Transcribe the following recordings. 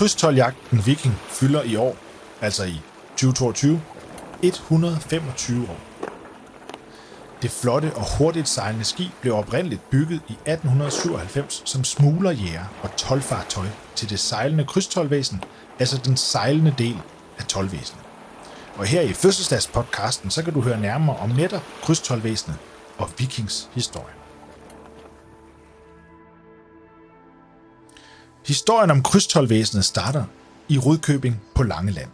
Krydstoljagten Viking fylder i år, altså i 2022, 125 år. Det flotte og hurtigt sejlende skib blev oprindeligt bygget i 1897 som smuglerjæger og tolvfartøj til det sejlende krydstolvæsen, altså den sejlende del af tolvvæsenet. Og her i fødselsdagspodcasten, så kan du høre nærmere om netop krydstolvæsenet og vikings historie. Historien om krydstolvæsenet starter i Rudkøbing på Langeland.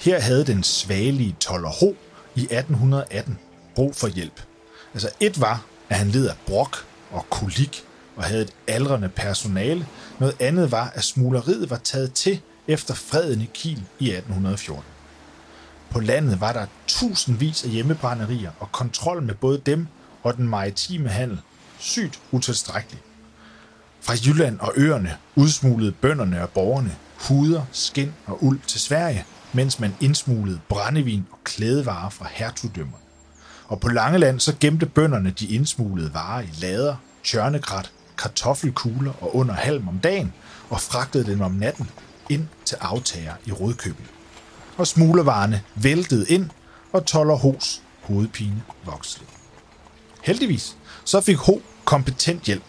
Her havde den svagelige toller Ho i 1818 brug for hjælp. Altså et var, at han led af brok og kolik og havde et aldrende personale. Noget andet var, at smugleriet var taget til efter freden i Kiel i 1814. På landet var der tusindvis af hjemmebrænderier, og kontrol med både dem og den maritime handel sygt utilstrækkelig. Fra Jylland og øerne udsmuglede bønderne og borgerne huder, skin og uld til Sverige, mens man indsmuglede brændevin og klædevarer fra hertugdømmer. Og på Langeland så gemte bønderne de indsmuglede varer i lader, tjørnekrat, kartoffelkugler og under halm om dagen, og fragtede dem om natten ind til aftager i Rødkøbing. Og smuglervarerne væltede ind, og toller hos hovedpine voksede. Heldigvis så fik Ho kompetent hjælp.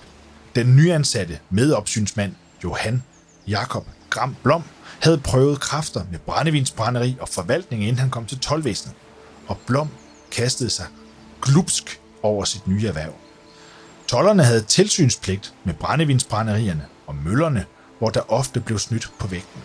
Den nyansatte medopsynsmand Johan Jakob Gram Blom havde prøvet kræfter med brændevinsbrænderi og forvaltning, inden han kom til tolvvæsenet. Og Blom kastede sig glupsk over sit nye erhverv. Tollerne havde tilsynspligt med brændevinsbrænderierne og møllerne, hvor der ofte blev snydt på vægten.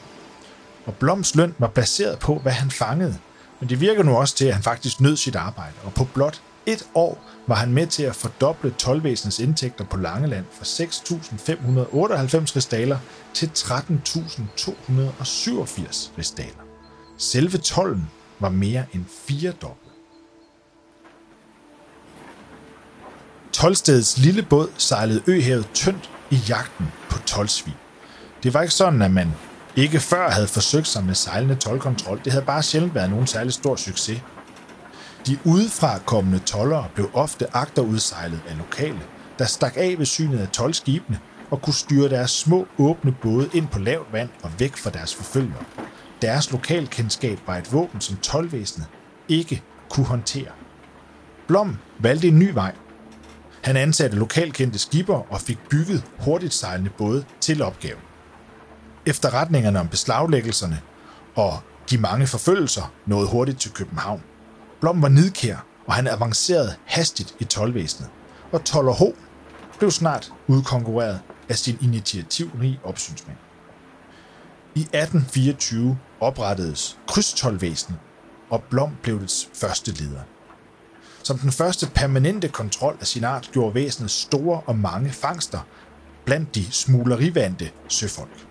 Og Bloms løn var baseret på, hvad han fangede, men det virker nu også til, at han faktisk nød sit arbejde, og på blot et år var han med til at fordoble tolvvæsenets indtægter på Langeland fra 6.598 ristaler til 13.287 ristaler. Selve tollen var mere end firedobbelt. Tolstedets lille båd sejlede øhavet tyndt i jagten på tolsvin. Det var ikke sådan, at man ikke før havde forsøgt sig med sejlende tolkontrol. Det havde bare sjældent været nogen særlig stor succes. De udefra kommende tollere blev ofte agterudsejlet af lokale, der stak af ved synet af tolvskibene og kunne styre deres små åbne både ind på lavt vand og væk fra deres forfølgere. Deres lokalkendskab var et våben, som tolvvæsenet ikke kunne håndtere. Blom valgte en ny vej. Han ansatte lokalkendte skipper og fik bygget hurtigt sejlende både til opgaven. Efterretningerne om beslaglæggelserne og de mange forfølgelser nåede hurtigt til København. Blom var nidkær, og han avancerede hastigt i tolvvæsenet. Og Toller H. blev snart udkonkurreret af sin initiativrige opsynsmænd. I 1824 oprettedes krydstolvæsenet, og Blom blev dets første leder. Som den første permanente kontrol af sin art gjorde væsenet store og mange fangster blandt de smuglerivante søfolk.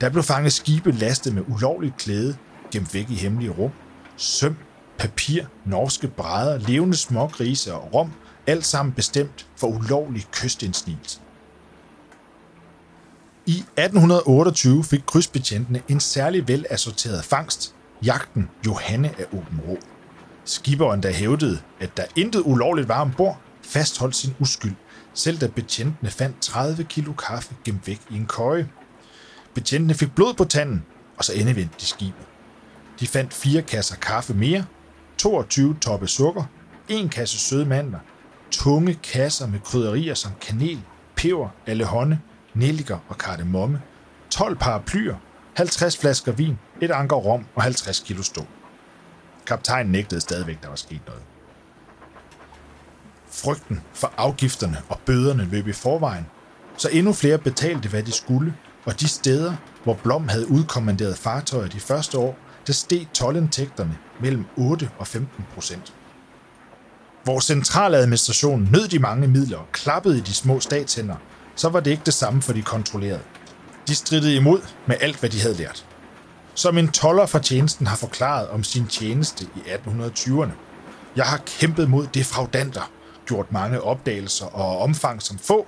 Der blev fanget skibe lastet med ulovligt klæde, gemt væk i hemmelige rum, søm, papir, norske brædder, levende smågrise og rom, alt sammen bestemt for ulovlig kystindsnigelse. I 1828 fik krydsbetjentene en særlig velassorteret fangst, jagten Johanne af Åben Rå. Skiberen, der hævdede, at der intet ulovligt var ombord, fastholdt sin uskyld, selv da betjentene fandt 30 kilo kaffe gemt væk i en køje. Betjentene fik blod på tanden, og så endevendte de skibet. De fandt fire kasser kaffe mere, 22 toppe sukker, en kasse søde mandler, tunge kasser med krydderier som kanel, peber, allehånde, nelliker og kardemomme, 12 paraplyer, 50 flasker vin, et anker rom og 50 kilo stål. Kaptajnen nægtede stadigvæk, der var sket noget. Frygten for afgifterne og bøderne løb i forvejen, så endnu flere betalte, hvad de skulle, og de steder, hvor Blom havde udkommanderet fartøjer de første år, der steg tolvindtægterne mellem 8 og 15 procent. Hvor centraladministrationen nød de mange midler og klappede i de små statshænder, så var det ikke det samme for de kontrollerede. De strittede imod med alt, hvad de havde lært. Som en toller fra tjenesten har forklaret om sin tjeneste i 1820'erne. Jeg har kæmpet mod defraudanter, gjort mange opdagelser og omfang som få.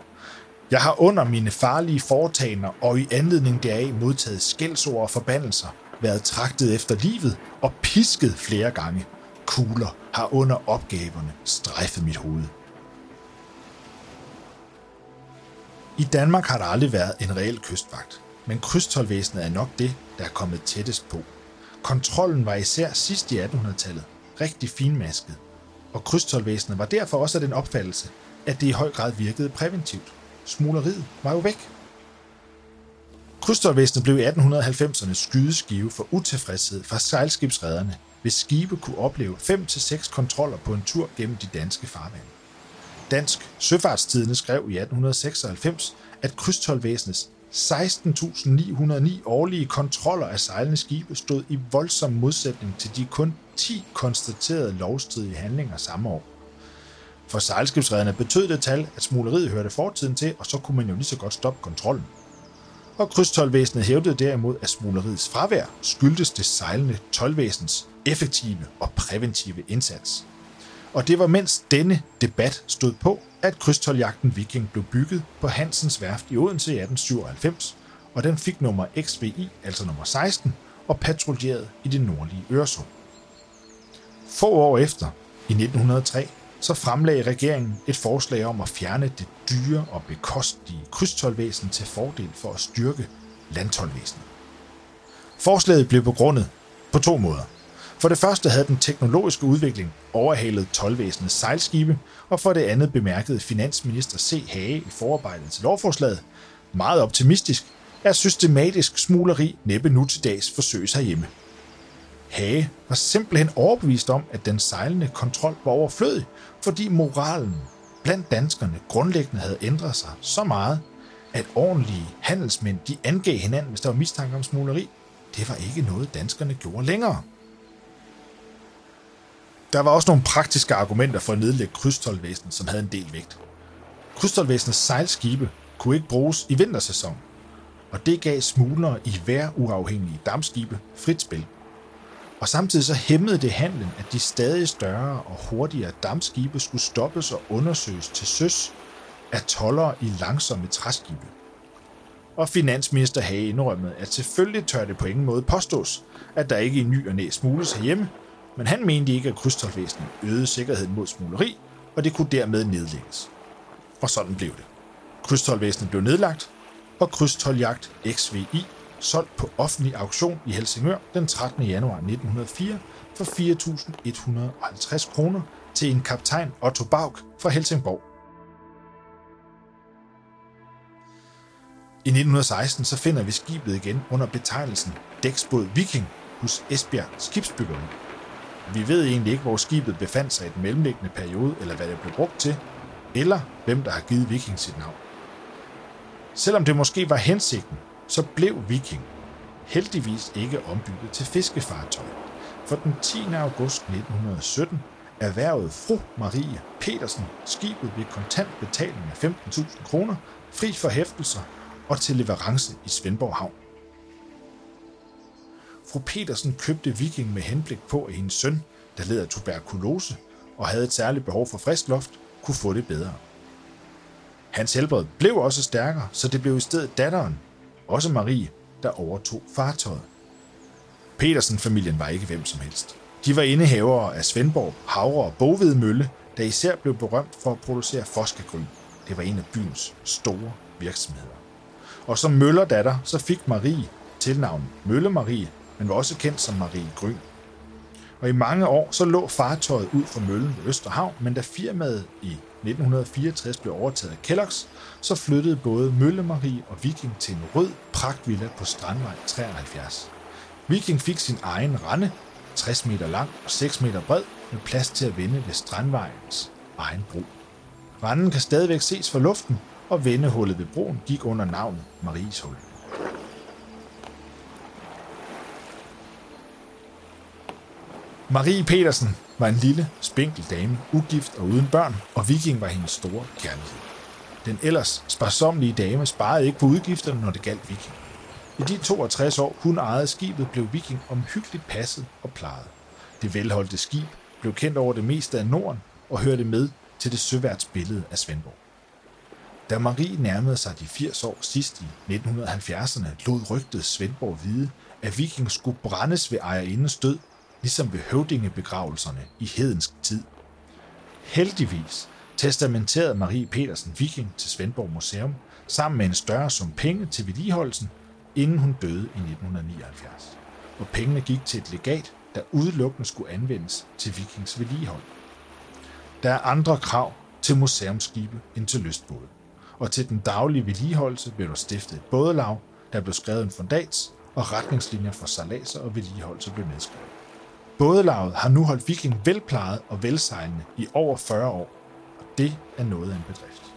Jeg har under mine farlige foretagender og i anledning deraf modtaget skældsord og forbandelser, været tragtet efter livet og pisket flere gange. Kugler har under opgaverne strejfet mit hoved. I Danmark har der aldrig været en reel kystvagt. men krydstolvæsenet er nok det, der er kommet tættest på. Kontrollen var især sidst i 1800-tallet rigtig finmasket, og krydstolvæsenet var derfor også af den opfattelse, at det i høj grad virkede præventivt. Smugleriet var jo væk. Krydstolvæsenet blev i 1890'erne skydeskive for utilfredshed fra sejlskibsrederne, hvis skibe kunne opleve 5-6 kontroller på en tur gennem de danske farvande. Dansk Søfartstidende skrev i 1896, at krydstolvæsenets 16.909 årlige kontroller af sejlende skibe stod i voldsom modsætning til de kun 10 konstaterede lovstridige handlinger samme år. For sejlskibsrederne betød det tal, at smugleriet hørte fortiden til, og så kunne man jo lige så godt stoppe kontrollen. Og krydstolvæsenet hævdede derimod, at smugleriets fravær skyldtes det sejlende tolvæsens effektive og præventive indsats. Og det var mens denne debat stod på, at krydstoljagten Viking blev bygget på Hansens værft i Odense i 1897, og den fik nummer XVI, altså nummer 16, og patruljerede i det nordlige Øresund. Få år efter, i 1903, så fremlagde regeringen et forslag om at fjerne det dyre og bekostelige krydstolvæsen til fordel for at styrke landtolvæsenet. Forslaget blev begrundet på to måder. For det første havde den teknologiske udvikling overhalet tolvvæsenets sejlskibe, og for det andet bemærkede finansminister C. Hage i forarbejdet til lovforslaget meget optimistisk, at systematisk smugleri næppe nu til dags forsøges herhjemme. Hage var simpelthen overbevist om, at den sejlende kontrol var overflødig, fordi moralen blandt danskerne grundlæggende havde ændret sig så meget, at ordentlige handelsmænd de angav hinanden, hvis der var mistanke om smugleri. Det var ikke noget, danskerne gjorde længere. Der var også nogle praktiske argumenter for at nedlægge krydstolvæsenet, som havde en del vægt. Krydstolvæsenets sejlskibe kunne ikke bruges i vintersæsonen, og det gav smuglere i hver uafhængige dammskibe frit spil. Og samtidig så hæmmede det handlen, at de stadig større og hurtigere dammskibe skulle stoppes og undersøges til søs af tollere i langsomme træskibe. Og finansminister Hage indrømmede, at selvfølgelig tør det på ingen måde påstås, at der ikke i ny og næ smugles herhjemme, men han mente ikke, at krydstolvæsenet øgede sikkerheden mod smugleri, og det kunne dermed nedlægges. Og sådan blev det. Krydstolvæsenet blev nedlagt, og krydstoljagt XVI solgt på offentlig auktion i Helsingør den 13. januar 1904 for 4.150 kroner til en kaptajn Otto Bauk fra Helsingborg. I 1916 så finder vi skibet igen under betegnelsen Dæksbåd Viking hos Esbjerg Skibsbyggeri. Vi ved egentlig ikke, hvor skibet befandt sig i den mellemliggende periode, eller hvad det blev brugt til, eller hvem der har givet Viking sit navn. Selvom det måske var hensigten, så blev Viking heldigvis ikke ombygget til fiskefartøj. For den 10. august 1917 erhvervede fru Marie Petersen skibet ved kontant betaling af 15.000 kroner, fri for hæftelser og til leverance i Svendborg Havn. Fru Petersen købte Viking med henblik på, at hendes søn, der led af tuberkulose og havde et særligt behov for frisk luft, kunne få det bedre. Hans helbred blev også stærkere, så det blev i stedet datteren, også Marie, der overtog fartøjet. Petersen-familien var ikke hvem som helst. De var indehavere af Svendborg Havre og Boved Mølle, der især blev berømt for at producere forskegryn. Det var en af byens store virksomheder. Og som møllerdatter, så fik Marie tilnavnet Mølle Marie, men var også kendt som Marie Gryn og i mange år så lå fartøjet ud for møllen ved Østerhavn, men da firmaet i 1964 blev overtaget af Kellogg's, så flyttede både Møllemarie og Viking til en rød pragtvilla på Strandvej 73. Viking fik sin egen rende, 60 meter lang og 6 meter bred, med plads til at vende ved Strandvejens egen bro. Randen kan stadigvæk ses fra luften, og vendehullet ved broen gik under navnet Maries Hul. Marie Petersen var en lille, spinkel dame, ugift og uden børn, og Viking var hendes store kærlighed. Den ellers sparsomlige dame sparede ikke på udgifterne, når det galt Viking. I de 62 år, hun ejede skibet, blev Viking omhyggeligt passet og plejet. Det velholdte skib blev kendt over det meste af Norden og hørte med til det søværtsbillede af Svendborg. Da Marie nærmede sig de 80 år sidst i 1970'erne, lod rygtet Svendborg vide, at Viking skulle brændes ved ejerindens død ligesom ved høvdingebegravelserne i hedensk tid. Heldigvis testamenterede Marie Petersen Viking til Svendborg Museum sammen med en større sum penge til vedligeholdelsen, inden hun døde i 1979. Og pengene gik til et legat, der udelukkende skulle anvendes til vikings vedligehold. Der er andre krav til museumsskibe end til lystbåde. Og til den daglige vedligeholdelse blev der stiftet et bådelag, der blev skrevet en fundats, og retningslinjer for salaser og vedligeholdelse blev nedskrevet. Bådelaget har nu holdt Viking velplejet og velsejlende i over 40 år, og det er noget af en bedrift.